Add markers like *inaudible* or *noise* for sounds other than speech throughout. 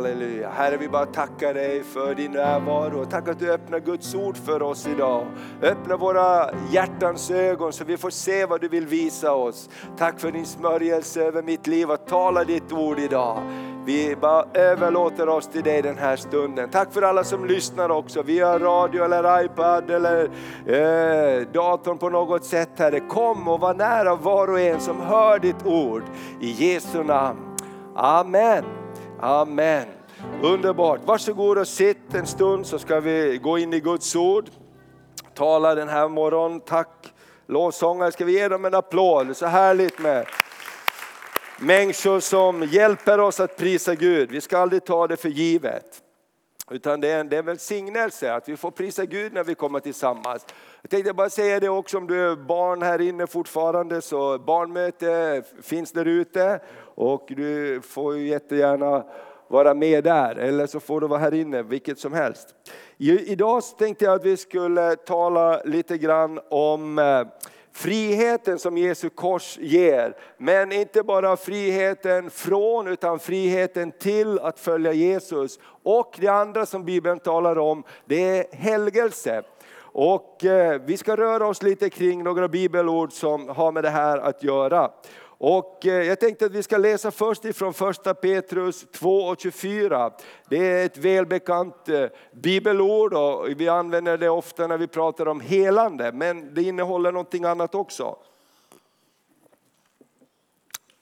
Halleluja. Herre vi bara tackar dig för din närvaro. Tack att du öppnar Guds ord för oss idag. Öppna våra hjärtans ögon så vi får se vad du vill visa oss. Tack för din smörjelse över mitt liv att tala ditt ord idag. Vi bara överlåter oss till dig den här stunden. Tack för alla som lyssnar också via radio eller iPad eller eh, datorn på något sätt Herre. Kom och var nära var och en som hör ditt ord. I Jesu namn. Amen. Amen. Underbart. Varsågod och sitt en stund så ska vi gå in i Guds ord. Tala den här morgonen. Tack lovsångare. Ska vi ge dem en applåd? Så härligt med människor som hjälper oss att prisa Gud. Vi ska aldrig ta det för givet. Utan det är en, det är en välsignelse att vi får prisa Gud när vi kommer tillsammans. Jag tänkte bara säga det också om du är barn här inne fortfarande så barnmöte finns där ute och du får ju jättegärna vara med där eller så får du vara här inne, vilket som helst. Idag tänkte jag att vi skulle tala lite grann om eh, friheten som Jesu kors ger. Men inte bara friheten från utan friheten till att följa Jesus. Och det andra som Bibeln talar om det är helgelse. Och eh, vi ska röra oss lite kring några bibelord som har med det här att göra. Och eh, jag tänkte att vi ska läsa först ifrån första Petrus 2 och 24. Det är ett välbekant eh, bibelord och vi använder det ofta när vi pratar om helande, men det innehåller någonting annat också.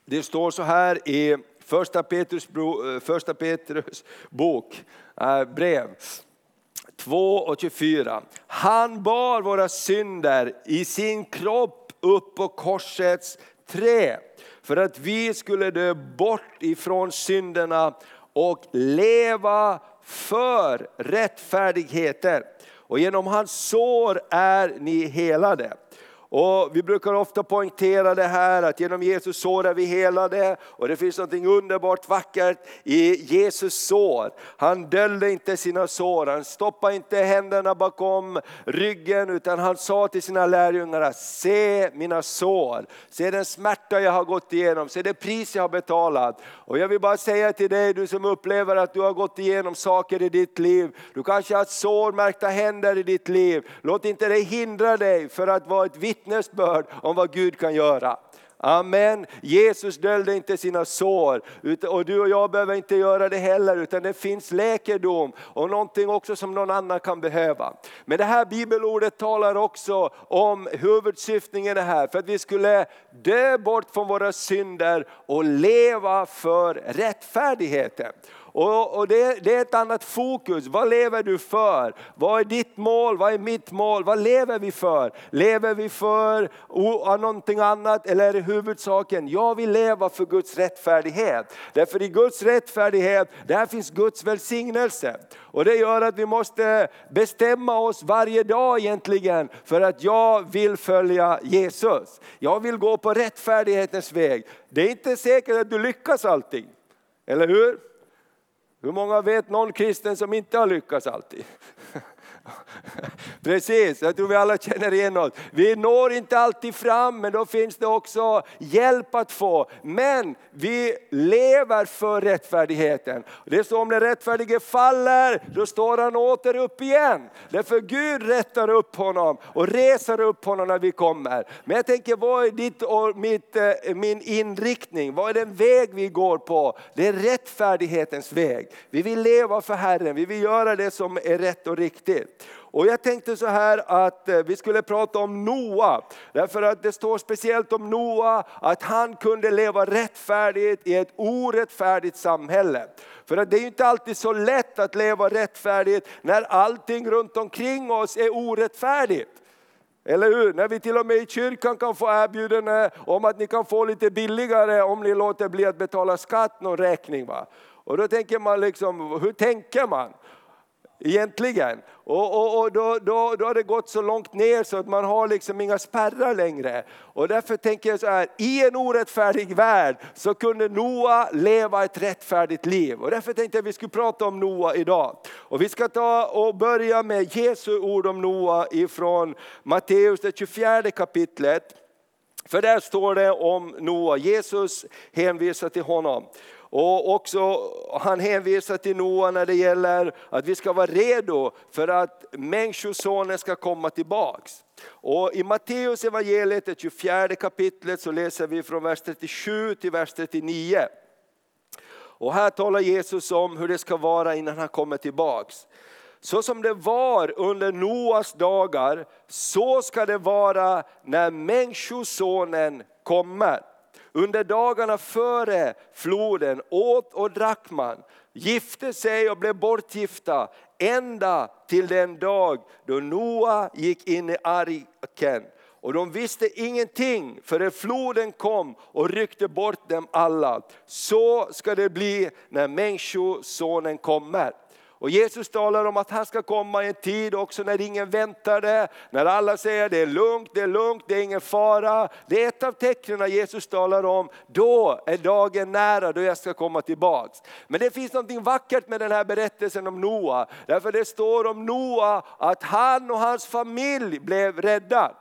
Det står så här i första Petrus, eh, första Petrus bok, brev 2 och 24. Han bar våra synder i sin kropp upp på korsets trä för att vi skulle dö bort ifrån synderna och leva för rättfärdigheten. Och genom hans sår är ni helade. Och vi brukar ofta poängtera det här att genom Jesus sår är vi helade. Och det finns något underbart vackert i Jesus sår. Han döljde inte sina sår, han stoppade inte händerna bakom ryggen utan han sa till sina lärjungar, se mina sår, se den smärta jag har gått igenom, se det pris jag har betalat. Och jag vill bara säga till dig, du som upplever att du har gått igenom saker i ditt liv, du kanske har sårmärkta händer i ditt liv, låt inte det hindra dig för att vara ett vittne vittnesbörd om vad Gud kan göra. Amen. Jesus döljde inte sina sår och du och jag behöver inte göra det heller utan det finns läkedom och någonting också som någon annan kan behöva. Men det här bibelordet talar också om huvudsyftningen här för att vi skulle dö bort från våra synder och leva för rättfärdigheten. Och, och det, det, är ett annat fokus. Vad lever du för? Vad är ditt mål? Vad är mitt mål? Vad lever vi för? Lever vi för någonting annat eller är det huvudsaken? Jag vill leva för Guds rättfärdighet. Därför i Guds rättfärdighet, där finns Guds välsignelse. Och det gör att vi måste bestämma oss varje dag egentligen för att jag vill följa Jesus. Jag vill gå på rättfärdighetens väg. Det är inte säkert att du lyckas alltid, eller hur? Hur många vet någon kristen som inte har lyckats alltid? Precis, jag tror vi alla känner igen oss. Vi når inte alltid fram men då finns det också hjälp att få. Men vi lever för rättfärdigheten. Det är så om den rättfärdige faller, då står han åter upp igen. Därför Gud rättar upp honom och reser upp honom när vi kommer. Men jag tänker, vad är ditt och mitt, eh, min inriktning? Vad är den väg vi går på? Det är rättfärdighetens väg. Vi vill leva för Herren, vi vill göra det som är rätt och riktigt. Och jag tänkte så här att eh, vi skulle prata om Noa. Därför att det står speciellt om Noa att han kunde leva rättfärdigt i ett orättfärdigt samhälle. För att det är inte alltid så lätt att leva rättfärdigt när allting runt omkring oss är orättfärdigt. Eller hur? När vi till och med i kyrkan kan få erbjudande om att ni kan få lite billigare om ni låter bli att betala skatt, någon räkning. Va? Och då tänker man liksom, hur tänker man? Egentligen. Och, och, och då, då, då har det gått så långt ner så att man har liksom inga spärrar längre. Och därför tänker jag så här, i en orättfärdig värld så kunde Noa leva ett rättfärdigt liv. Och därför tänkte jag att vi skulle prata om Noa idag. Och vi ska ta och börja med Jesu ord om Noa ifrån Matteus det 24 kapitlet. För där står det om Noa, Jesus hänvisar till honom. Och också, han hänvisar till Noa när det gäller att vi ska vara redo för att Människosonen ska komma tillbaks. Och I Matteus evangeliet, det 24 kapitlet, så läser vi från vers 37 till vers 39. Och här talar Jesus om hur det ska vara innan han kommer tillbaks. Så som det var under Noas dagar, så ska det vara när Människosonen kommer. Under dagarna före floden åt och drack man, gifte sig och blev bortgifta ända till den dag då Noa gick in i arken. Och de visste ingenting förrän floden kom och ryckte bort dem alla. Så ska det bli när Människosonen kommer. Och Jesus talar om att han ska komma i en tid också när ingen väntar det, när alla säger det är lugnt, det är lugnt, det är ingen fara. Det är ett av tecknen Jesus talar om, då är dagen nära då jag ska komma tillbaks. Men det finns något vackert med den här berättelsen om Noa, därför det står om Noa att han och hans familj blev rädda.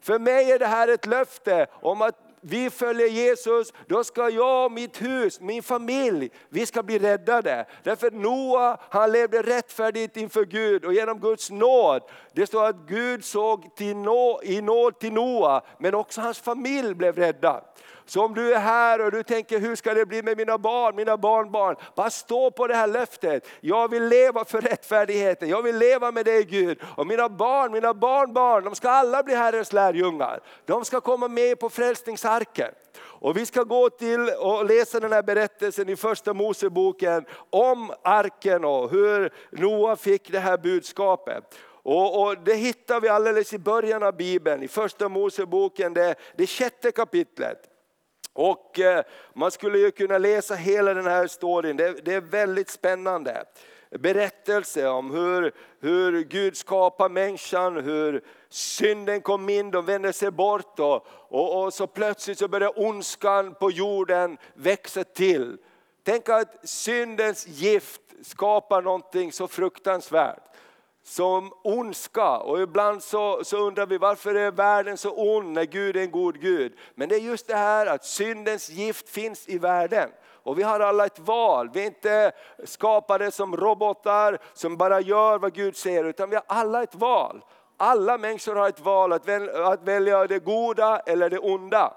För mig är det här ett löfte om att vi följer Jesus, då ska jag, mitt hus, min familj, vi ska bli räddade. Därför Noa, han levde rättfärdigt inför Gud och genom Guds nåd. Det står att Gud såg till nå, i nåd till Noa, men också hans familj blev räddad. Så om du är här och du tänker, hur ska det bli med mina barn, mina barnbarn? Bara stå på det här löftet. Jag vill leva för rättfärdigheten, jag vill leva med dig Gud. Och mina barn, mina barnbarn, de ska alla bli Herrens lärjungar. De ska komma med på frälsningsarken. Och vi ska gå till och läsa den här berättelsen i första Moseboken om arken och hur Noa fick det här budskapet. Och, och, Det hittar vi alldeles i början av Bibeln, i första Moseboken, det, det sjätte kapitlet. Och eh, man skulle ju kunna läsa hela den här storyn, det, är väldigt spännande. Berättelse om hur, hur Gud skapar människan, hur synden kom in, de vände sig bort och, och, och så plötsligt så börjar ondskan på jorden växa till. Tänk att syndens gift skapar någonting så fruktansvärt som ondska. Och ibland så, så undrar vi varför är världen så ond när Gud är en god Gud. Men det är just det här att syndens gift finns i världen. Och vi har alla ett val. Vi är inte skapade som robotar som bara gör vad Gud säger, utan vi har alla ett val. Alla människor har ett val att väl, att välja det goda eller det onda.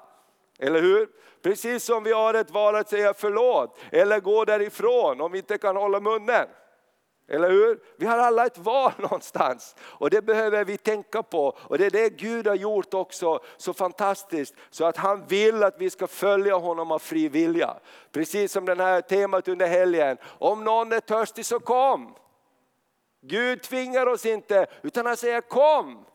Eller hur? Precis som vi har ett val att säga förlåt eller gå därifrån om vi inte kan hålla munnen. Eller hur? Vi har alla ett val *laughs* någonstans och det behöver vi tänka på. Och det är det Gud har gjort också så fantastiskt så att han vill att vi ska följa honom av fri vilja. Precis som det här temat under helgen. Om någon är törstig så kom. Gud tvingar oss inte utan han säger kom.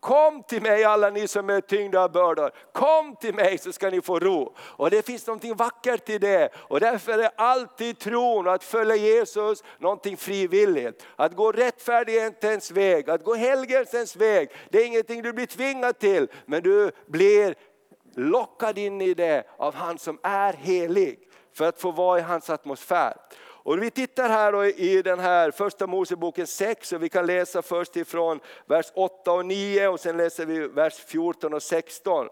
Kom till mig alla ni som är tyngda av bördor. Kom till mig så ska ni få ro. Och det finns något vackert i det. Och därför är alltid tron att följa Jesus någonting frivilligt. Att gå rättfärdighetens väg, att gå helgelsens väg. Det är ingenting du blir tvingad till, men du blir lockad in i det av han som är helig. För att få vara i hans atmosfär. Och vi tittar här i den här första Moseboken 6 och vi kan läsa först ifrån vers 8 och 9 och sen läser vi vers 14 och 16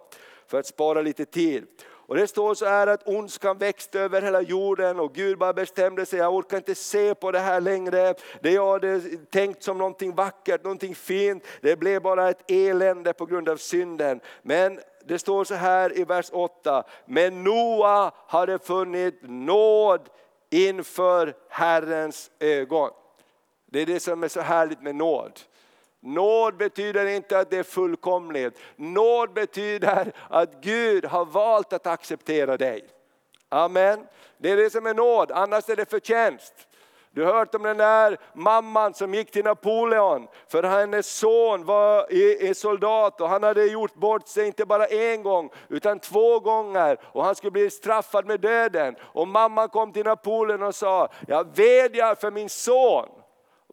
för att spara lite tid. Och det står så här att ondskan växte över hela jorden och Gud bara bestämde sig, jag orkar inte se på det här längre. Det jag hade tänkt som någonting vackert, någonting fint, det blev bara ett elände på grund av synden. Men det står så här i vers 8, men Noa hade funnit nåd inför Herrens ögon. Det är det som är så härligt med nåd. Nåd betyder inte att det är fullkomligt. Nåd betyder att Gud har valt att acceptera dig. Amen. Det är det som är nåd, annars är det förtjänst. Du har hört om den där mamman som gick till Napoleon för hennes son var soldat och han hade gjort bort sig inte bara en gång utan två gånger och han skulle bli straffad med döden. Och mamman kom till Napoleon och sa, jag vädjar för min son.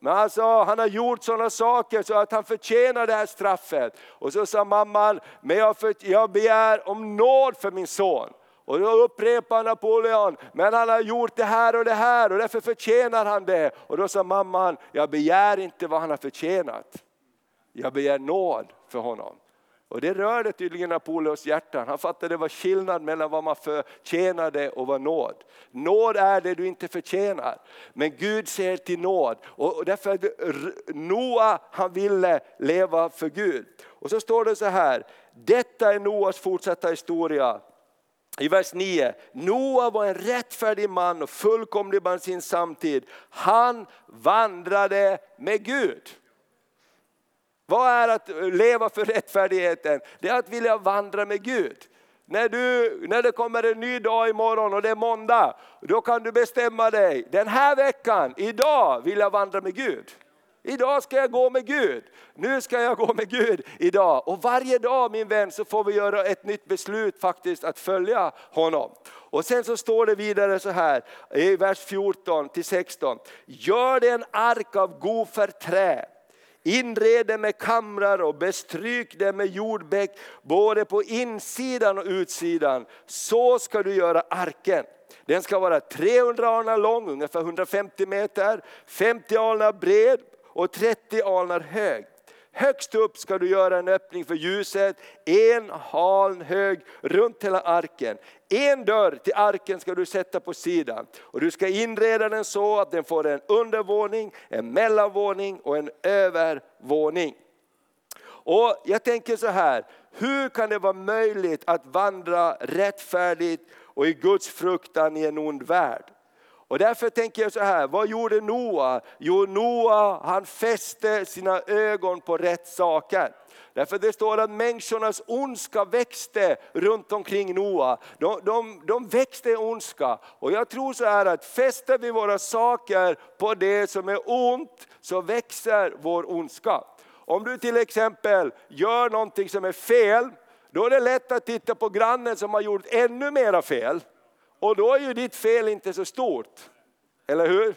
Men han sa, han har gjort sådana saker så att han förtjänar det här straffet. Och så sa mamman, men jag, för, jag begär om nåd för min son. Och då upprepar Napoleon, men han har gjort det här och det här och därför förtjänar han det. Och då sa mamman, jag begär inte vad han har förtjänat. Jag begär nåd för honom. Och det rörde tydligen Napoleons hjärta. Han fattade det var skillnad mellan vad man förtjänade och vad nåd. Nåd är det du inte förtjänar. Men Gud ser till nåd. Och därför Noa han ville leva för Gud. Och så står det så här, detta är Noas fortsatta historia. I vers 9, Noa var en rättfärdig man och fullkomlig bland sin samtid. Han vandrade med Gud. Vad är att leva för rättfärdigheten? Det är att vilja vandra med Gud. När, du, när det kommer en ny dag imorgon och det är måndag, då kan du bestämma dig. Den här veckan, idag vill jag vandra med Gud. Idag ska jag gå med Gud. Nu ska jag gå med Gud idag. Och varje dag min vän så får vi göra ett nytt beslut faktiskt att följa honom. Och sen så står det vidare så här i vers 14 till 16. Gör det en ark av goferträ Inred det med kamrar och bestryk det med jordbäck både på insidan och utsidan. Så ska du göra arken. Den ska vara 300 alnar lång, ungefär 150 meter, 50 alnar bred och 30 alnar hög. Högst upp ska du göra en öppning för ljuset, en haln hög runt hela arken. En dörr till arken ska du sätta på sidan och du ska inreda den så att den får en undervåning, en mellanvåning och en övervåning. Och jag tänker så här, hur kan det vara möjligt att vandra rättfärdigt och i Guds fruktan i en ond värld? Och därför tänker jag så här, vad gjorde Noa? Jo, Noa han fäste sina ögon på rätt saker. Därför det står att människornas ondska växte runt omkring Noa. De, de, de växte i ondska. Och jag tror så här att fäster vi våra saker på det som är ont så växer vår ondska. Om du till exempel gör någonting som är fel, då är det lätt att titta på grannen som har gjort ännu mera fel. Och då är ju ditt fel inte så stort. Eller hur?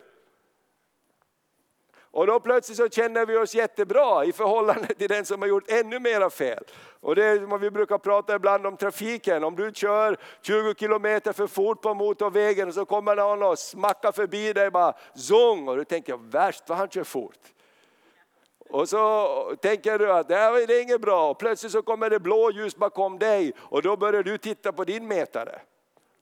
Och då plötsligt så känner vi oss jättebra i förhållande till den som har gjort ännu mera fel. Och det är vad vi brukar prata ibland om trafiken. Om du kör 20 kilometer för fort på motorvägen och så kommer någon och smackar förbi dig bara zong och du tänker värst vad han kör fort. Och så tänker du att det här är inget bra och plötsligt så kommer det blå ljus bakom dig och då börjar du titta på din mätare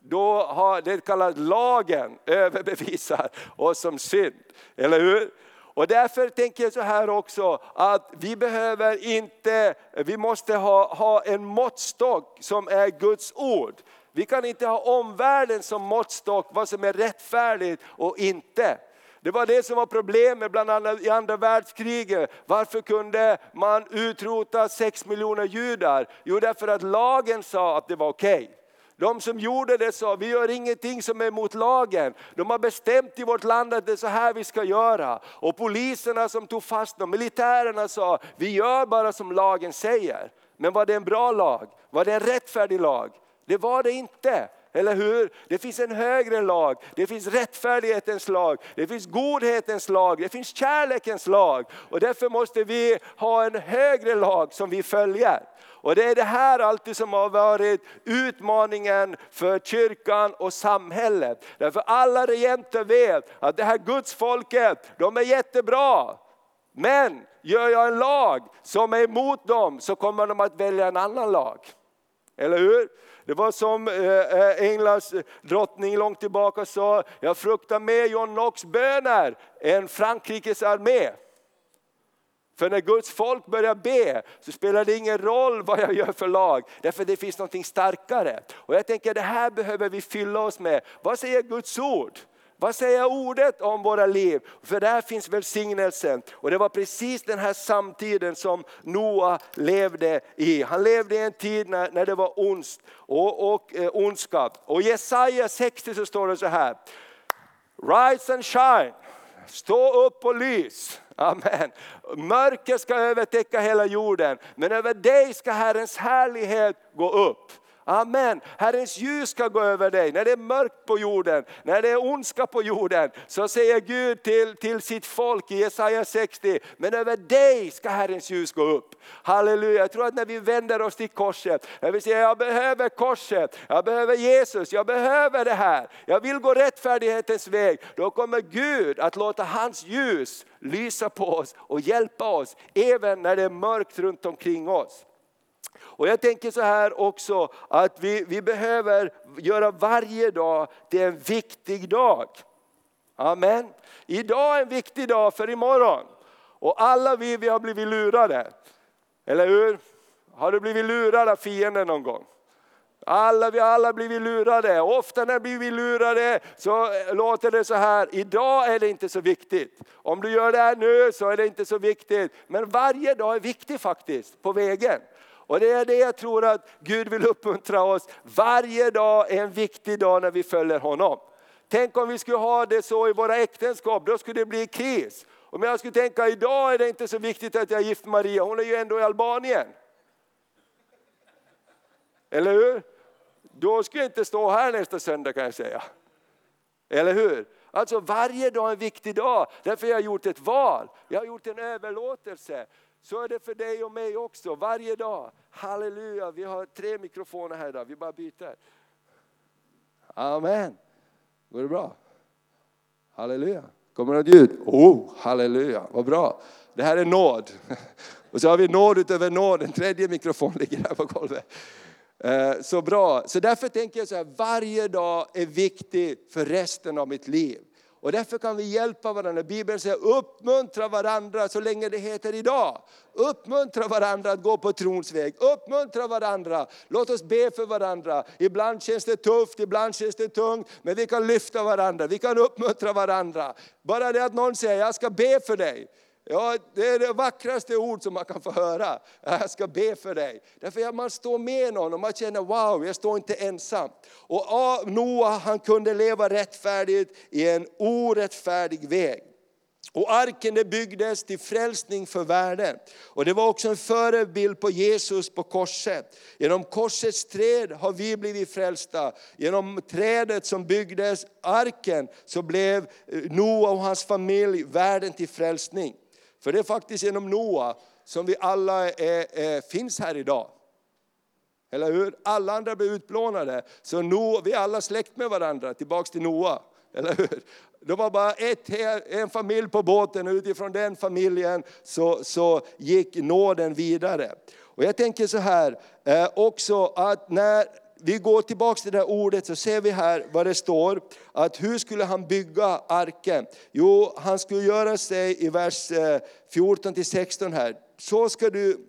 då har det kallas lagen överbevisar oss som synd. Eller hur? Och därför tänker jag så här också att vi behöver inte, vi måste ha, ha en måttstock som är Guds ord. Vi kan inte ha omvärlden som måttstock, vad som är rättfärdigt och inte. Det var det som var problemet bland annat i andra världskriget. Varför kunde man utrota sex miljoner judar? Jo därför att lagen sa att det var okej. Okay. De som gjorde det sa, vi gör ingenting som är emot lagen. De har bestämt i vårt land att det är så här vi ska göra. Och poliserna som tog fast dem, militärerna sa, vi gör bara som lagen säger. Men var det en bra lag? Var det en rättfärdig lag? Det var det inte. Eller hur? Det finns en högre lag, det finns rättfärdighetens lag, det finns godhetens lag, det finns kärlekens lag. Och därför måste vi ha en högre lag som vi följer. Och det är det här alltid som har varit utmaningen för kyrkan och samhället. Därför alla regenter vet att det här Guds folket, de är jättebra. Men gör jag en lag som är emot dem så kommer de att välja en annan lag. Eller hur? Det var som eh, eh, Englands drottning långt tillbaka sa, jag fruktar mer John Knox böner än Frankrikes armé. För när Guds folk börjar be så spelar det ingen roll vad jag gör för lag, därför det finns något starkare. Och jag tänker det här behöver vi fylla oss med. Vad säger Guds ord? Vad säger ordet om våra liv? För där finns välsignelsen. Och det var precis den här samtiden som Noa levde i. Han levde i en tid när, när det var ondsk och, och eh, ondska. Och i Jesaja 60 så står det så här. Rise and shine, stå upp och lys. Amen. Mörker ska övertäcka hela jorden, men över dig ska Herrens härlighet gå upp. Amen. Herrens ljus ska gå över dig. När det är mörkt på jorden, när det är ondska på jorden, så säger Gud till, till sitt folk i Jesaja 60, men över dig ska Herrens ljus gå upp. Halleluja, jag tror att när vi vänder oss till korset, när vi säger jag behöver korset, jag behöver Jesus, jag behöver det här, jag vill gå rättfärdighetens väg, då kommer Gud att låta hans ljus lysa på oss och hjälpa oss, även när det är mörkt runt omkring oss. Och jag tänker så här också, att vi, vi behöver göra varje dag till en viktig dag. Amen. Idag är en viktig dag för imorgon. Och alla vi, vi har blivit lurade. Eller hur? Har du blivit lurad av fienden någon gång? Alla, vi alla blivit lurade. Ofta när vi blir lurade så låter det så här, idag är det inte så viktigt. Om du gör det här nu så är det inte så viktigt. Men varje dag är viktig faktiskt, på vägen. Och det är det jag tror att Gud vill uppmuntra oss. Varje dag är en viktig dag när vi följer honom. Tänk om vi skulle ha det så i våra äktenskap, då skulle det bli kris. Om jag skulle tänka, idag är det inte så viktigt att jag är gift med Maria, hon är ju ändå i Albanien. Eller hur? Då skulle jag inte stå här nästa söndag kan jag säga. Eller hur? Alltså varje dag är en viktig dag, därför har jag gjort ett val, jag har gjort en överlåtelse. Så är det för dig och mig också, varje dag. Halleluja, vi har tre mikrofoner här idag, vi bara byter. Amen. Går det bra? Halleluja. Kommer det något ljud? Oh, halleluja, vad bra. Det här är nåd. *laughs* Och så har vi nåd utöver nåd, en tredje mikrofon ligger här på golvet. Eh, så bra, så därför tänker jag så här, varje dag är viktig för resten av mitt liv. Och därför kan vi hjälpa varandra. Bibeln säger uppmuntra varandra så länge det heter idag. Uppmuntra varandra att gå på trons väg. Uppmuntra varandra. Låt oss be för varandra. Ibland känns det tufft, ibland känns det tungt. Men vi kan lyfta varandra, vi kan uppmuntra varandra. Bara det att någon säger, jag ska be för dig. Ja, det är det vackraste ord som man kan få höra. Jag ska be för dig. Därför att man står med någon och man känner wow, jag står inte ensam. Och Noa han kunde leva rättfärdigt i en orättfärdig väg. Och arken det byggdes till frälsning för världen. Och det var också en förebild på Jesus på korset. Genom korsets träd har vi blivit frälsta. Genom trädet som byggdes, arken, så blev eh, Noa och hans familj världen till frälsning. För det är faktiskt genom Noa som vi alla är, är, finns här idag. Eller hur? Alla andra blev utplånade. Så Noa, vi är alla släkt med varandra, tillbaks till Noa. Eller hur? Det var bara ett, en familj på båten och utifrån den familjen så, så gick nåden vidare. Och jag tänker så här eh, också att när vi går tillbaka till det här ordet så ser vi här vad det står. Att hur skulle han bygga arken? Jo, han skulle göra sig i vers eh, 14-16. här. Så ska du,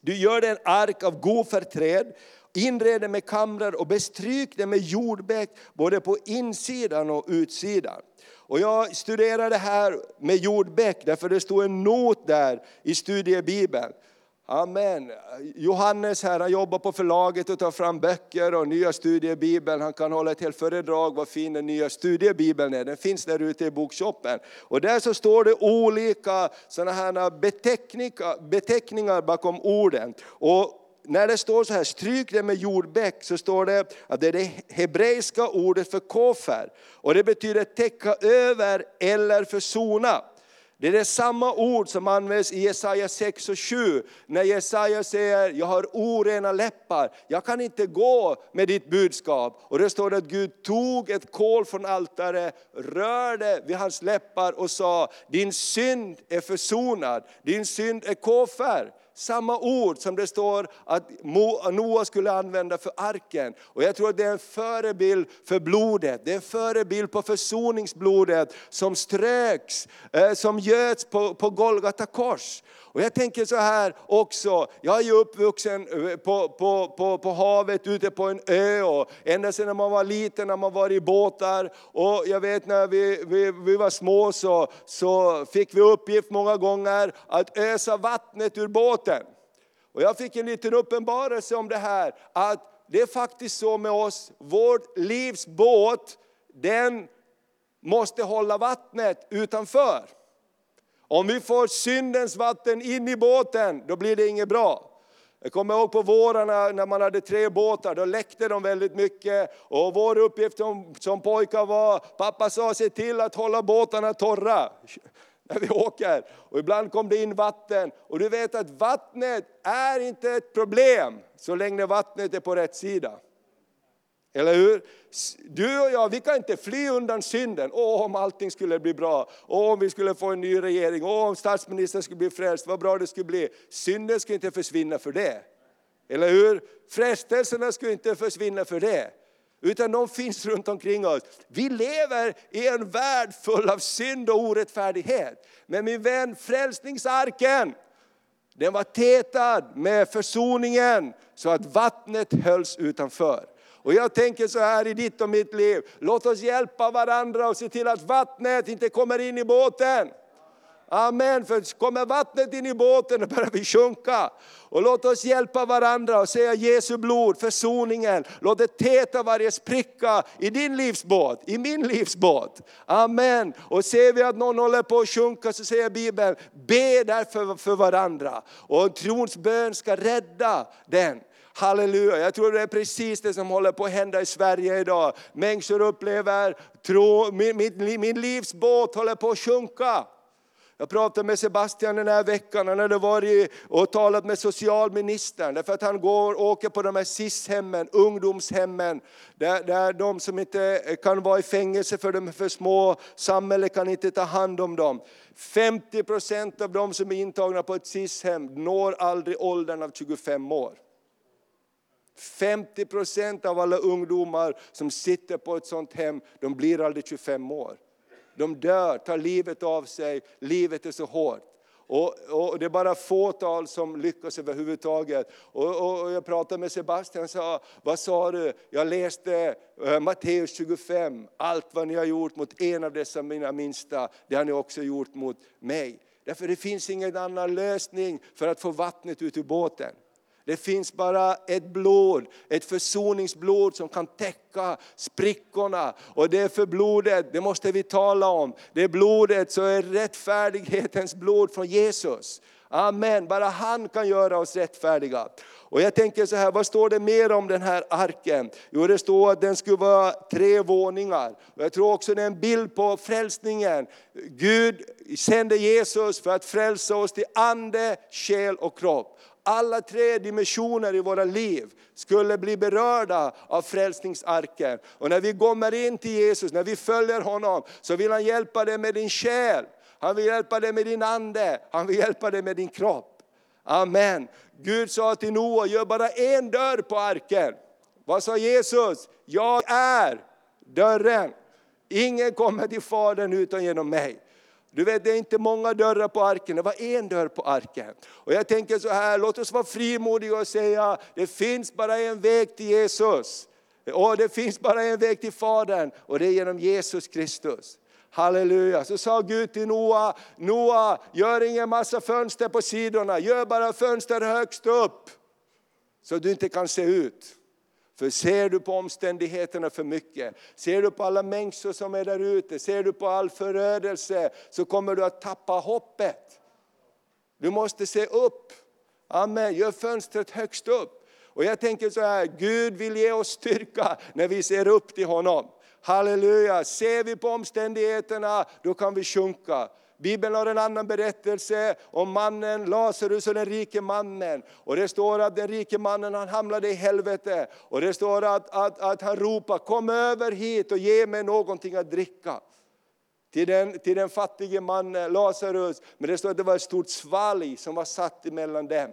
du gör dig en ark av goferträd, inred den med kamrar och bestryk den med jordbäck både på insidan och utsidan. Och jag studerade här med jordbäck därför det stod en not där i studiebibeln. Amen. Johannes här, han jobbar på förlaget och tar fram böcker och nya studiebibeln. Han kan hålla ett helt föredrag vad fin den nya studiebibeln är. Den finns där ute i bokshoppen. Och där så står det olika sådana här beteckningar, beteckningar bakom orden. Och när det står så här, stryk det med jordbäck, så står det att det är det hebreiska ordet för kofer. Och det betyder täcka över eller försona. Det är det samma ord som används i Jesaja 6 och 7, när Jesaja säger, jag har orena läppar, jag kan inte gå med ditt budskap. Och det står att Gud tog ett kol från altaret, rörde vid hans läppar och sa, din synd är försonad, din synd är kåfär samma ord som det står att Noa skulle använda för arken. Och jag tror att det är en förebild för blodet, det är en förebild på försoningsblodet som ströks, eh, som göts på, på Golgata kors. Och jag tänker så här också, jag är ju uppvuxen eh, på, på, på, på havet ute på en ö och ända sedan man var liten när man var i båtar. Och jag vet när vi, vi, vi var små så, så fick vi uppgift många gånger att ösa vattnet ur båten. Och jag fick en liten uppenbarelse om det här, att det är faktiskt så med oss, vårt livs båt, den måste hålla vattnet utanför. Om vi får syndens vatten in i båten, då blir det inget bra. Jag kommer ihåg på vårarna när man hade tre båtar, då läckte de väldigt mycket. Och vår uppgift som, som pojkar var, pappa sa se till att hålla båtarna torra *laughs* när vi åker. Och ibland kom det in vatten. Och du vet att vattnet är inte ett problem så länge vattnet är på rätt sida. Eller hur? Du och jag, vi kan inte fly undan synden. Åh, om allting skulle bli bra. Åh, om vi skulle få en ny regering. Åh, om statsministern skulle bli frälst. Vad bra det skulle bli. Synden skulle inte försvinna för det. Eller hur? Frestelserna skulle inte försvinna för det. Utan de finns runt omkring oss. Vi lever i en värld full av synd och orättfärdighet. Men min vän, frälsningsarken, den var tätad med försoningen så att vattnet hölls utanför. Och jag tänker så här i ditt och mitt liv, låt oss hjälpa varandra och se till att vattnet inte kommer in i båten. Amen, för kommer vattnet in i båten då börjar vi sjunka. Och låt oss hjälpa varandra och säga Jesu blod, försoningen. Låt det täta varje spricka i din livsbåt, i min livsbåt. Amen. Och ser vi att någon håller på att sjunka så säger Bibeln, be därför för varandra. Och trons bön ska rädda den. Halleluja, jag tror det är precis det som håller på att hända i Sverige idag. Människor upplever, tro, min, min, min livsbåt håller på att sjunka. Jag pratade med Sebastian den här veckan, han hade varit och talat med socialministern, därför att han går och åker på de här SIS-hemmen, ungdomshemmen, där, där de som inte kan vara i fängelse för de är för små, samhället kan inte ta hand om dem. 50 procent av de som är intagna på ett SIS-hem når aldrig åldern av 25 år. 50 procent av alla ungdomar som sitter på ett sånt hem, de blir aldrig 25 år. De dör, tar livet av sig, livet är så hårt. Och, och, det är bara fåtal som lyckas överhuvudtaget. Och, och och jag pratade med Sebastian och sa, vad sa du? Jag läste eh, Matteus 25, allt vad ni har gjort mot en av dessa mina minsta, det har ni också gjort mot mig. Därför det finns ingen annan lösning för att få vattnet ut ur båten. Det finns bara ett blod, ett försoningsblod som kan täcka sprickorna. Och det för blodet, det måste vi tala om. Det blodet så är rättfärdighetens blod från Jesus. Amen, bara han kan göra oss rättfärdiga. Och jag tänker så här, vad står det mer om den här arken? Jo det står att den skulle vara tre våningar. Och jag tror också det är en bild på frälsningen. Gud sände Jesus för att frälsa oss till ande, själ och kropp alla tre dimensioner i våra liv skulle bli berörda av frälsningsarken. Och när vi kommer in till Jesus, när vi följer honom, så vill han hjälpa dig med din själ. Han vill hjälpa dig med din ande, han vill hjälpa dig med din kropp. Amen. Gud sa till Noa, gör bara en dörr på arken. Vad sa Jesus? Jag är dörren. Ingen kommer till Fadern utan genom mig. Du vet, det är inte många dörrar på arken, det var en dörr på arken. Och jag tänker så här, låt oss vara frimodiga och säga, det finns bara en väg till Jesus. Och det finns bara en väg till Fadern och det är genom Jesus Kristus. Halleluja. Så sa Gud till Noa, Noa gör ingen massa fönster på sidorna, gör bara fönster högst upp. Så du inte kan se ut. För ser du på omständigheterna för mycket, ser du på alla människor som är där ute, ser du på all förödelse, så kommer du att tappa hoppet. Du måste se upp. Amen, gör fönstret högst upp. Och jag tänker så här, Gud vill ge oss styrka när vi ser upp till honom. Halleluja, ser vi på omständigheterna, då kan vi sjunka. Bibeln har en annan berättelse om mannen Lazarus och den rike mannen. Och det står att den rike mannen han hamnade i helvete. Och det står att, att, att han ropar, kom över hit och ge mig någonting att dricka. Till den, till den fattige mannen Lazarus. Men det står att det var ett stort svalg som var satt emellan dem.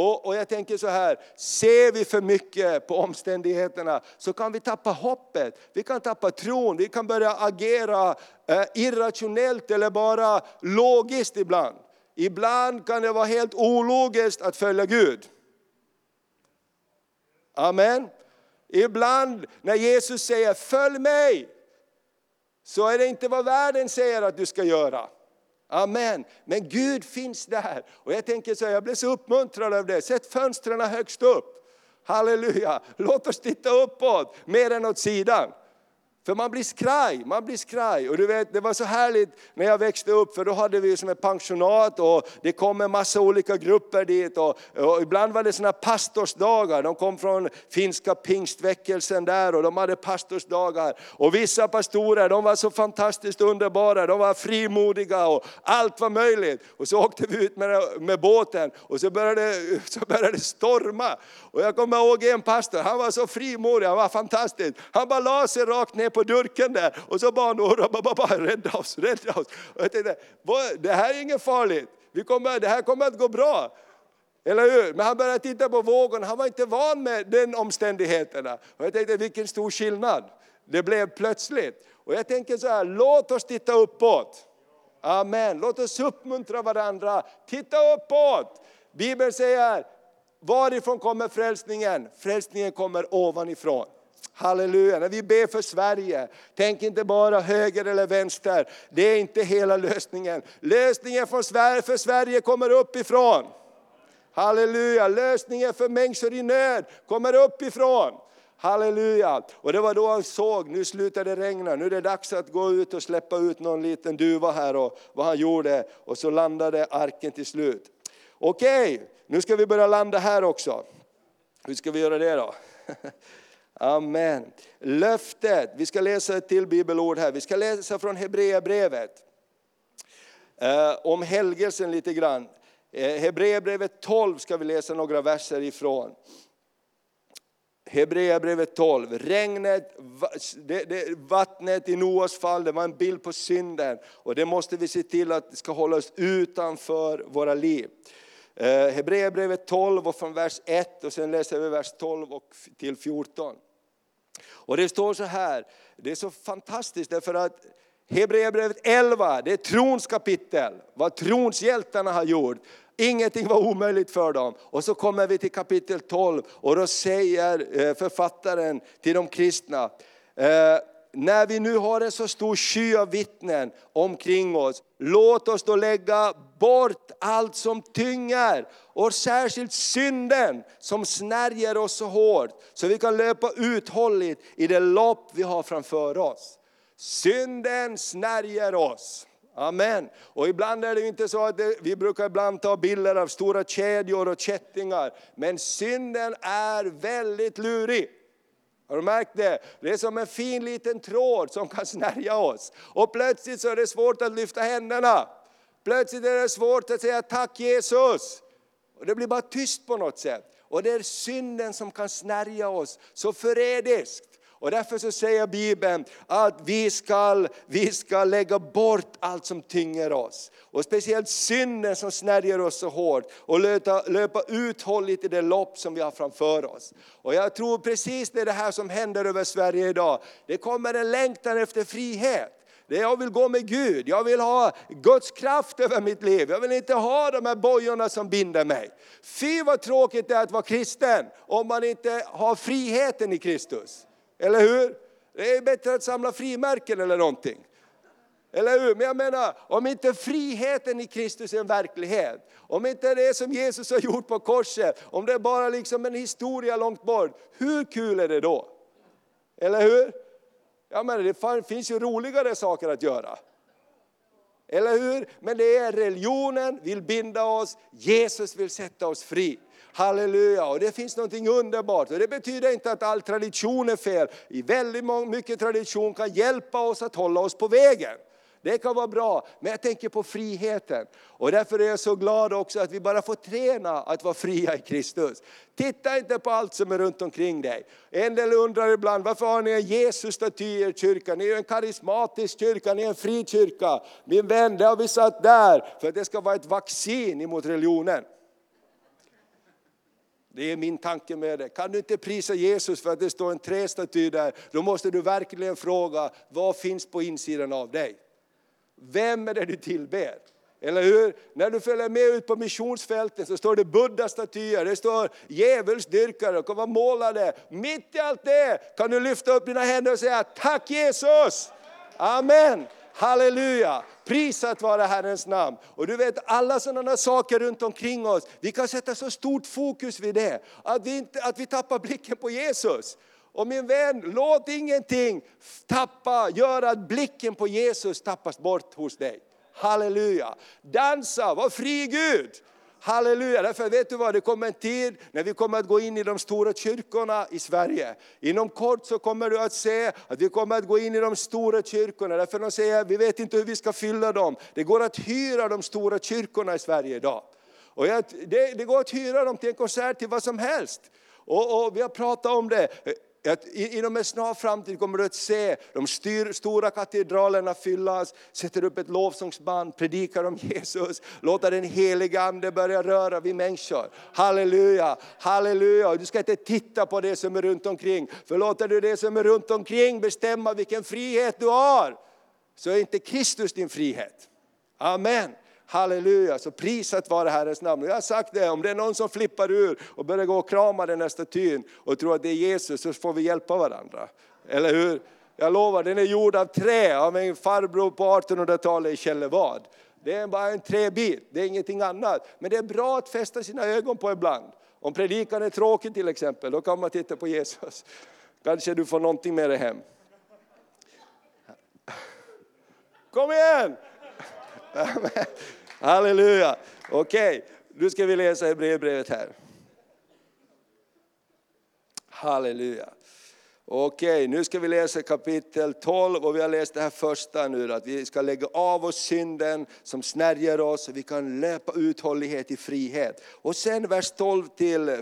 Och, och, jag tänker så här, ser vi för mycket på omständigheterna så kan vi tappa hoppet, vi kan tappa tron, vi kan börja agera eh, irrationellt eller bara logiskt ibland. Ibland kan det vara helt ologiskt att följa Gud. Amen. Ibland när Jesus säger följ mig, så är det inte vad världen säger att du ska göra. Amen. Men Gud finns där. Och jag tänker så jag blev så uppmuntrad av det. Sätt fönstren högst upp. Halleluja. Låt oss titta uppåt mer än åt sidan. För man blir skraj, man blir skraj. Och du vet, det var så härligt när jag växte upp, för då hade vi som ett pensionat och det kom en massa olika grupper dit. Och, och ibland var det såna pastorsdagar, de kom från finska pingstväckelsen där och de hade pastorsdagar. Och vissa pastorer, de var så fantastiskt underbara, de var frimodiga och allt var möjligt. Och så åkte vi ut med, med båten och så började, *laughs* så började det storma. Och jag kommer ihåg en pastor, han var så frimodig, han var fantastisk. Han bara la sig rakt ner på durken där och så bad några, bara, rädda oss, rädda oss. Och jag tänkte, det här är inget farligt, Vi kommer, det här kommer att gå bra. Eller hur? Men han började titta på vågorna, han var inte van med den omständigheterna. Och jag tänkte vilken stor skillnad det blev plötsligt. Och jag tänker så här, låt oss titta uppåt. Amen, låt oss uppmuntra varandra. Titta uppåt! Bibeln säger, varifrån kommer frälsningen? Frälsningen kommer ovanifrån. Halleluja, när vi ber för Sverige, tänk inte bara höger eller vänster. Det är inte hela lösningen. Lösningen för Sverige kommer uppifrån. Halleluja, lösningen för människor i nöd kommer uppifrån. Halleluja! Och det var då han såg, nu slutar det regna, nu är det dags att gå ut och släppa ut någon liten duva här och vad han gjorde. Och så landade arken till slut. Okej, nu ska vi börja landa här också. Hur ska vi göra det då? *laughs* Amen. Löftet, vi ska läsa ett till bibelord här. Vi ska läsa från Hebreerbrevet. Eh, om helgelsen lite grann. Eh, Hebreerbrevet 12 ska vi läsa några verser ifrån. Hebreerbrevet 12. Regnet, vattnet i Noas fall, det var en bild på synden. Och det måste vi se till att det ska hålla oss utanför våra liv. Eh, Hebreerbrevet 12 och från vers 1 och sen läser vi vers 12 och till 14. Och det står så här, det är så fantastiskt därför att Hebreerbrevet 11, det är trons kapitel, vad tronshjältarna har gjort. Ingenting var omöjligt för dem. Och så kommer vi till kapitel 12 och då säger eh, författaren till de kristna, eh, när vi nu har en så stor sky av vittnen omkring oss, låt oss då lägga bort allt som tynger och särskilt synden som snärjer oss så hårt så vi kan löpa uthålligt i det lopp vi har framför oss. Synden snärjer oss. Amen. Och ibland är det inte så att det, vi brukar ibland ta bilder av stora kedjor och kättingar. Men synden är väldigt lurig. Har du märkt det? Det är som en fin liten tråd som kan snärja oss. Och plötsligt så är det svårt att lyfta händerna. Plötsligt är det svårt att säga tack Jesus. Och det blir bara tyst på något sätt. Och det är synden som kan snärja oss så förrädiskt. Och därför så säger Bibeln att vi ska, vi ska lägga bort allt som tynger oss. Och speciellt synden som snärjer oss så hårt och löpa, löpa uthålligt i det lopp som vi har framför oss. Och jag tror precis det är det här som händer över Sverige idag. Det kommer en längtan efter frihet. Jag vill gå med Gud, jag vill ha Guds kraft över mitt liv. Jag vill inte ha de här bojorna som binder mig. Fy vad tråkigt det är att vara kristen om man inte har friheten i Kristus. Eller hur? Det är bättre att samla frimärken eller någonting. Eller hur? Men jag menar, om inte friheten i Kristus är en verklighet, om inte det som Jesus har gjort på korset, om det är bara liksom en historia långt bort, hur kul är det då? Eller hur? Jag menar, det finns ju roligare saker att göra. Eller hur? Men det är religionen vill binda oss, Jesus vill sätta oss fri. Halleluja, och det finns något underbart. Och det betyder inte att all tradition är fel. I väldigt mycket tradition kan hjälpa oss att hålla oss på vägen. Det kan vara bra, men jag tänker på friheten. Och därför är jag så glad också att vi bara får träna att vara fria i Kristus. Titta inte på allt som är runt omkring dig. En del undrar ibland, varför har ni en Jesus-staty i er kyrka? Ni är en karismatisk kyrka, ni är en fri kyrka. Min vän, det har vi satt där för att det ska vara ett vaccin emot religionen. Det är min tanke med det. Kan du inte prisa Jesus för att det står en trästaty där, då måste du verkligen fråga, vad finns på insidan av dig? Vem är det du tillber? Eller hur? När du följer med ut på missionsfälten så står det buddha-statyer, det står djävulsdyrkare, och vara målade. Mitt i allt det kan du lyfta upp dina händer och säga, tack Jesus! Amen! Halleluja! Prisat vare Herrens namn. Och du vet alla sådana saker runt omkring oss, vi kan sätta så stort fokus vid det, att vi, inte, att vi tappar blicken på Jesus. Och min vän, låt ingenting tappa, göra att blicken på Jesus tappas bort hos dig. Halleluja! Dansa, var fri Gud! Halleluja, därför vet du vad, det kommer en tid när vi kommer att gå in i de stora kyrkorna i Sverige. Inom kort så kommer du att se att vi kommer att gå in i de stora kyrkorna, därför de säger vi vet inte hur vi ska fylla dem. Det går att hyra de stora kyrkorna i Sverige idag. Och det, det går att hyra dem till en konsert, till vad som helst. Och, och, vi har pratat om det att inom en snar framtid kommer du att se de styr, stora katedralerna fyllas, sätter upp ett lovsångsband, predikar om Jesus, låter den heliga Ande börja röra vid människor. Halleluja, halleluja. Du ska inte titta på det som är runt omkring, för låter du det som är runt omkring bestämma vilken frihet du har, så är inte Kristus din frihet. Amen. Halleluja, så prisat vare Herrens namn. Jag har sagt det, om det är någon som flippar ur och börjar gå och krama den här statyn och tror att det är Jesus så får vi hjälpa varandra. Eller hur? Jag lovar, den är gjord av trä av en farbror på 1800-talet i Källevad. Det är bara en träbit, det är ingenting annat. Men det är bra att fästa sina ögon på ibland. Om predikan är tråkig till exempel, då kan man titta på Jesus. Kanske du får någonting med dig hem. Kom igen! *laughs* Halleluja! Okej, okay. nu ska vi läsa Hebreerbrevet här. Halleluja. Okej, okay, nu ska vi läsa kapitel 12 och vi har läst det här första nu, att vi ska lägga av oss synden som snärjer oss så vi kan löpa uthållighet i frihet. Och sen vers 12 till, eh,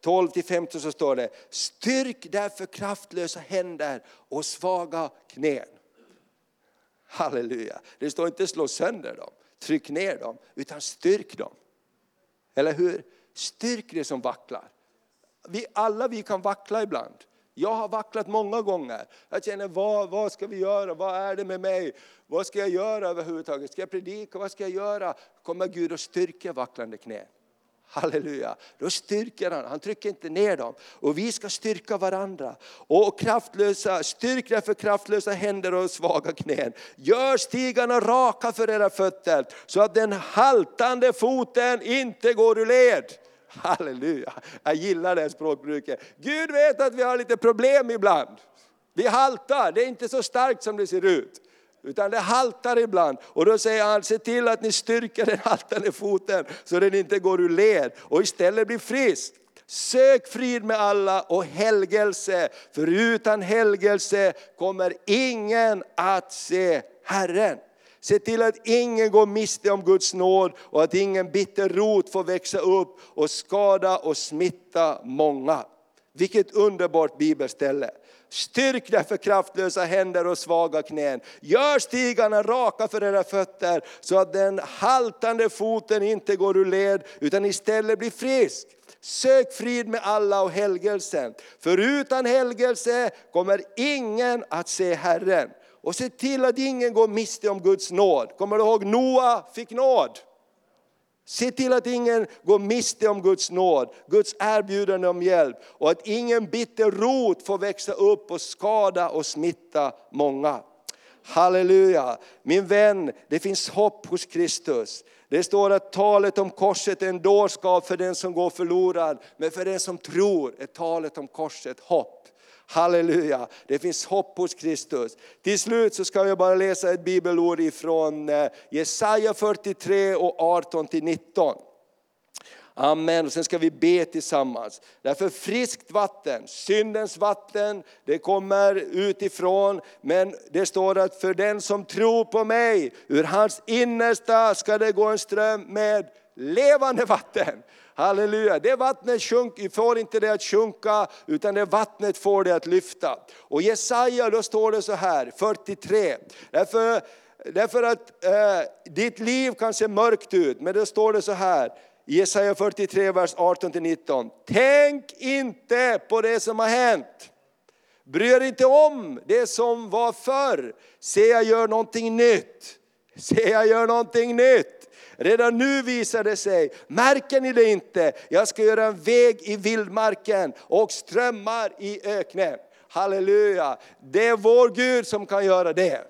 12 till 15 så står det, styrk därför kraftlösa händer och svaga knän. Halleluja. Det står inte slå sönder dem, tryck ner dem, utan styrk dem. Eller hur? Styrk det som vacklar. Vi, alla vi kan vackla ibland. Jag har vacklat många gånger. Jag känner, vad, vad ska vi göra? Vad är det med mig? Vad ska jag göra överhuvudtaget? Ska jag predika? Vad ska jag göra? Kommer Gud att styrka vacklande knän? Halleluja. Då styrker han, han trycker inte ner dem. Och vi ska styrka varandra. Och kraftlösa, styrk därför kraftlösa händer och svaga knän. Gör stigarna raka för era fötter så att den haltande foten inte går ur led. Halleluja, jag gillar det språkbruket. Gud vet att vi har lite problem ibland. Vi haltar, det är inte så starkt som det ser ut. Utan det haltar ibland. Och då säger han, se till att ni styrker den haltande foten så den inte går ur led och istället blir frisk. Sök frid med alla och helgelse, för utan helgelse kommer ingen att se Herren. Se till att ingen går miste om Guds nåd och att ingen bitter rot får växa upp och skada och smitta många. Vilket underbart bibelställe. Styrk därför kraftlösa händer och svaga knän. Gör stigarna raka för era fötter så att den haltande foten inte går ur led utan istället blir frisk. Sök frid med alla och helgelsen. För utan helgelse kommer ingen att se Herren. Och se till att ingen går miste om Guds nåd. Kommer du ihåg Noa fick nåd? Se till att ingen går miste om Guds nåd, Guds erbjudande om hjälp och att ingen bitter rot får växa upp och skada och smitta många. Halleluja! Min vän, det finns hopp hos Kristus. Det står att talet om korset är en dårskap för den som går förlorad, men för den som tror är talet om korset hopp. Halleluja, det finns hopp hos Kristus. Till slut så ska jag bara läsa ett bibelord ifrån eh, Jesaja 43 och 18 till 19. Amen. Och sen ska vi be tillsammans. Därför friskt vatten, syndens vatten, det kommer utifrån. Men det står att för den som tror på mig, ur hans innersta ska det gå en ström med levande vatten. Halleluja, det vattnet sjunk, får inte det att sjunka utan det vattnet får det att lyfta. Och Jesaja, då står det så här, 43. Därför, därför att eh, ditt liv kan se mörkt ut, men då står det så här, Jesaja 43, vers 18-19. Tänk inte på det som har hänt. Bry er inte om det som var förr. Se, jag gör någonting nytt. Se, jag gör någonting nytt. Redan nu visar det sig, märker ni det inte? Jag ska göra en väg i vildmarken och strömmar i öknen. Halleluja, det är vår Gud som kan göra det.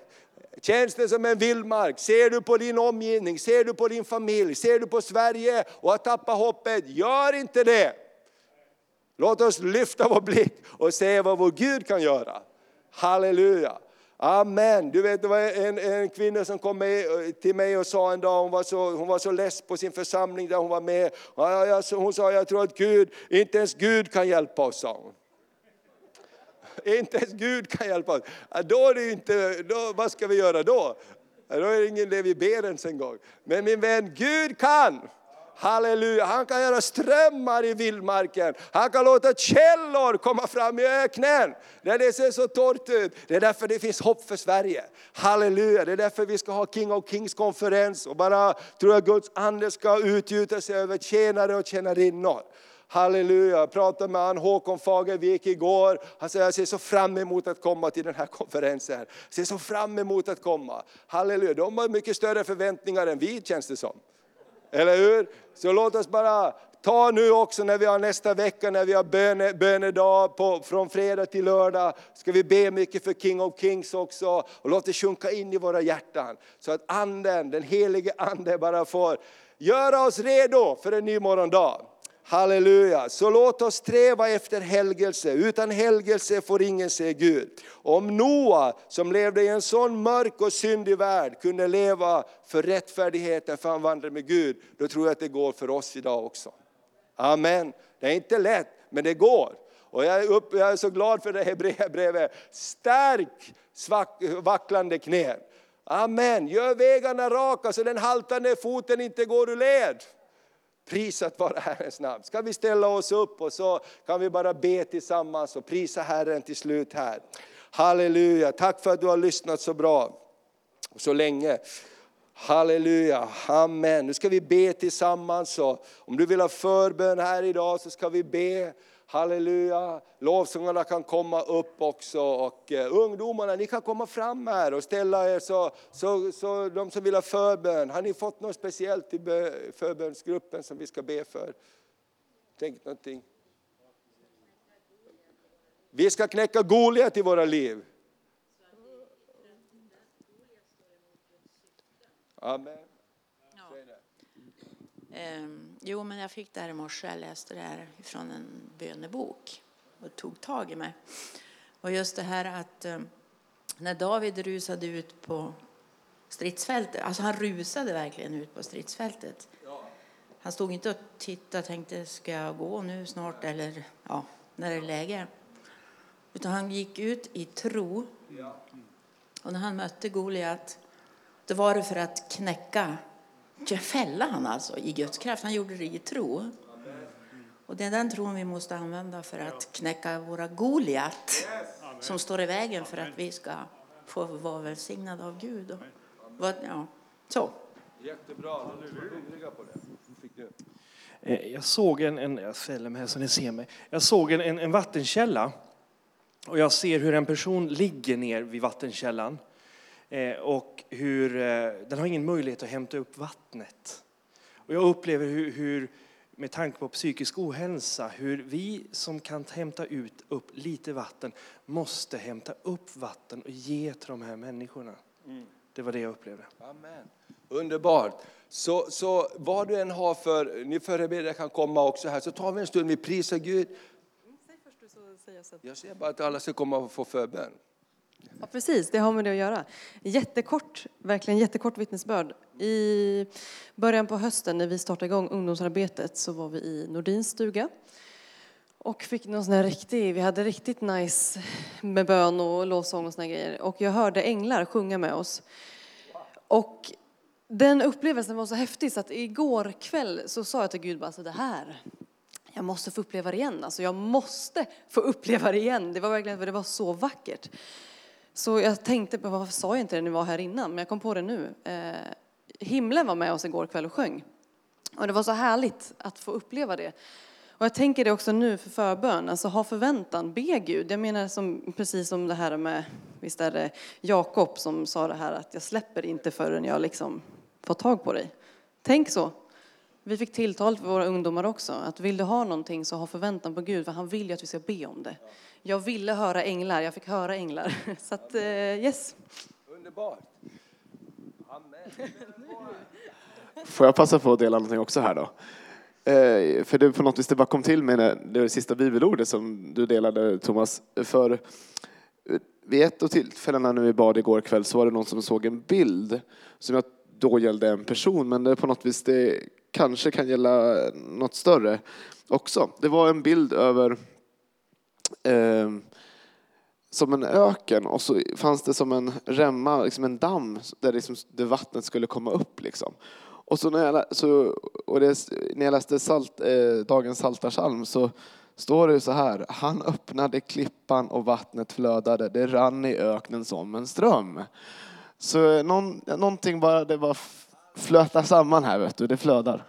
Känns det som en vildmark? Ser du på din omgivning, ser du på din familj, ser du på Sverige och har tappat hoppet? Gör inte det! Låt oss lyfta vår blick och se vad vår Gud kan göra. Halleluja! Amen. Du vet, det var en, en kvinna som kom med, till mig och sa en dag, hon var, så, hon var så less på sin församling där hon var med. Hon sa, jag tror att Gud, inte ens Gud kan hjälpa oss, sa hon. *laughs* Inte ens Gud kan hjälpa oss. Då är det inte, då, vad ska vi göra då? Då är det ingen det vi ber ens en gång. Men min vän, Gud kan. Halleluja, han kan göra strömmar i vildmarken. Han kan låta källor komma fram i öknen. när det ser så torrt ut. Det är därför det finns hopp för Sverige. Halleluja, det är därför vi ska ha King of Kings konferens och bara tror jag Guds ande ska utgjuta sig över tjänare och tjänarinnor. Halleluja, jag pratade med han Håkon Fagervik igår. Han säger jag ser så fram emot att komma till den här konferensen. Jag ser så fram emot att komma. Halleluja, de har mycket större förväntningar än vi känns det som. Eller hur? Så låt oss bara ta nu också när vi har nästa vecka, när vi har böne, bönedag på, från fredag till lördag. Ska vi be mycket för King of Kings också. Och låt det sjunka in i våra hjärtan. Så att anden, den helige ande bara får göra oss redo för en ny morgondag. Halleluja, så låt oss sträva efter helgelse. Utan helgelse får ingen se Gud. Om Noa som levde i en sån mörk och syndig värld kunde leva för rättfärdigheten för han vandrade med Gud, då tror jag att det går för oss idag också. Amen. Det är inte lätt, men det går. Och jag är, upp, jag är så glad för det här brevet. Stärk svack, vacklande knän. Amen. Gör vägarna raka så den haltande foten inte går ur led. Prisat vara Herrens namn. Ska vi ställa oss upp och så kan vi bara be tillsammans och prisa Herren till slut här. Halleluja, tack för att du har lyssnat så bra och så länge. Halleluja, amen. Nu ska vi be tillsammans. Om du vill ha förbön här idag så ska vi be. Halleluja, lovsångarna kan komma upp också och uh, ungdomarna ni kan komma fram här och ställa er så, så, så de som vill ha förbön, har ni fått något speciellt i förbönsgruppen som vi ska be för? Tänk någonting. Vi ska knäcka Goliat i våra liv. Amen. Um, jo, men jag fick det här i morse. Jag läste det här från en bönebok och tog tag i mig. Och just det här att um, när David rusade ut på stridsfältet, alltså han rusade verkligen ut på stridsfältet. Han stod inte och tittade och tänkte, ska jag gå nu snart eller ja, när det är läge? Utan han gick ut i tro. Och när han mötte Goliat, då var det för att knäcka fälla han alltså i Guds kraft. Han gjorde det i tro. Och det är den tron vi måste använda för att knäcka våra Goliat som står i vägen för att vi ska få vara välsignade av Gud. Och, ja, så. Jättebra. på det. Eh, jag såg en, en jag ställer mig här så ni ser mig. Jag såg en, en, en vattenkälla och jag ser hur en person ligger ner vid vattenkällan. Eh, och hur eh, den har ingen möjlighet att hämta upp vattnet. Och jag upplever hur, hur, med tanke på psykisk ohälsa, hur vi som kan hämta ut upp lite vatten måste hämta upp vatten och ge till de här människorna. Mm. Det var det jag upplevde. Amen. Underbart. Så, så vad du än har för, ni förebedjare kan komma också här, så tar vi en stund, vi prisar Gud. Säg först så säger jag så. Jag säger bara att alla ska komma och få förbön. Ja, precis, det har med det att göra. Jättekort, verkligen jättekort vittnesbörd. I början på hösten när vi startade igång ungdomsarbetet så var vi i Nordins stuga och fick någon sån här riktig, vi hade riktigt nice med bön och lovsång och såna grejer. Och jag hörde änglar sjunga med oss. Och den upplevelsen var så häftig så att igår kväll så sa jag till Gud bara så det här, jag måste få uppleva det igen. Alltså jag måste få uppleva det igen. Det var verkligen, för det var så vackert. Så jag tänkte på, varför sa jag inte det när vi var här innan? Men jag kom på det nu. Eh, himlen var med oss igår kväll och sjöng. Och det var så härligt att få uppleva det. Och jag tänker det också nu för förbön, alltså ha förväntan, be Gud. Jag menar som, precis som det här med, visst är det Jakob som sa det här att jag släpper inte förrän jag liksom får tag på dig. Tänk så. Vi fick tilltal för våra ungdomar också, att vill du ha någonting så ha förväntan på Gud, för han vill ju att vi ska be om det. Jag ville höra änglar, jag fick höra änglar. *laughs* Så att, eh, yes. Underbart. Amen. Får jag passa på att dela någonting också här då? Eh, för det på något vis det bara kom till mig det sista bibelordet som du delade Thomas. För eh, vid ett av tillfällena när vi bad igår kväll så var det någon som såg en bild som jag då gällde en person men det på något vis det kanske kan gälla något större också. Det var en bild över eh, som en öken och så fanns det som en remma, liksom en damm där, liksom, där vattnet skulle komma upp. Liksom. Och så när jag, så, och det, när jag läste salt, eh, dagens saltarsalm så står det så här. Han öppnade klippan och vattnet flödade. Det rann i öknen som en ström. Så någon, någonting bara, det bara flötar samman här vet du. Det flödar.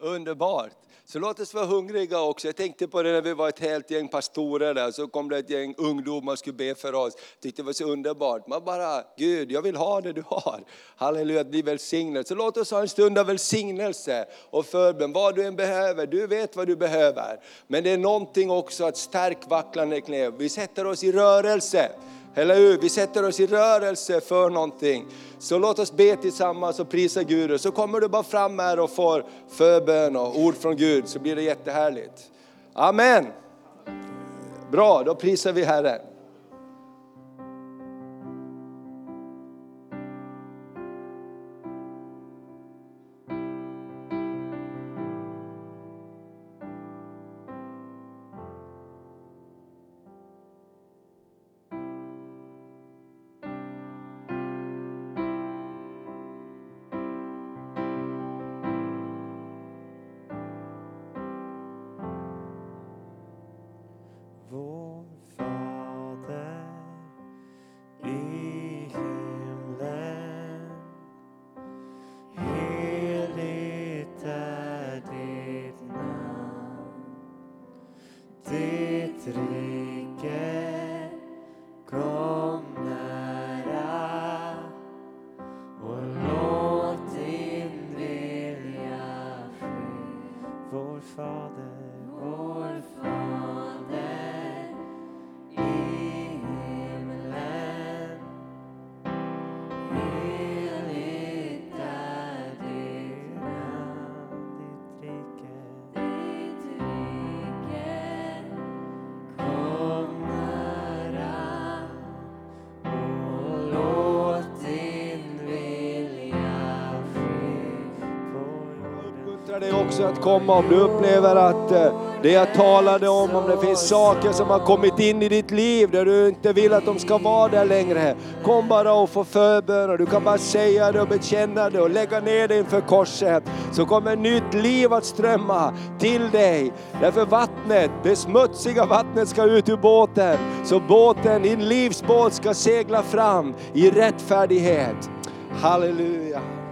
Underbart. Så låt oss vara hungriga också. Jag tänkte på det när vi var ett helt gäng pastorer där, så kom det ett gäng ungdomar och skulle be för oss. Tyckte det var så underbart. Man bara, Gud, jag vill ha det du har. Halleluja, bli välsignad. Så låt oss ha en stund av välsignelse och förbön. Vad du än behöver, du vet vad du behöver. Men det är någonting också att stärk vacklande knä. Vi sätter oss i rörelse. Eller hur? Vi sätter oss i rörelse för någonting. Så låt oss be tillsammans och prisa Gud. Och så kommer du bara fram här och får förbön och ord från Gud så blir det jättehärligt. Amen. Bra, då prisar vi Herren. Dig också att komma om du upplever att eh, det jag talade om, om det finns saker som har kommit in i ditt liv där du inte vill att de ska vara där längre. Kom bara och få förbön och du kan bara säga det och bekänna det och lägga ner det inför korset. Så kommer nytt liv att strömma till dig. Därför vattnet, det smutsiga vattnet ska ut ur båten. Så båten, din livsbåt ska segla fram i rättfärdighet. Halleluja.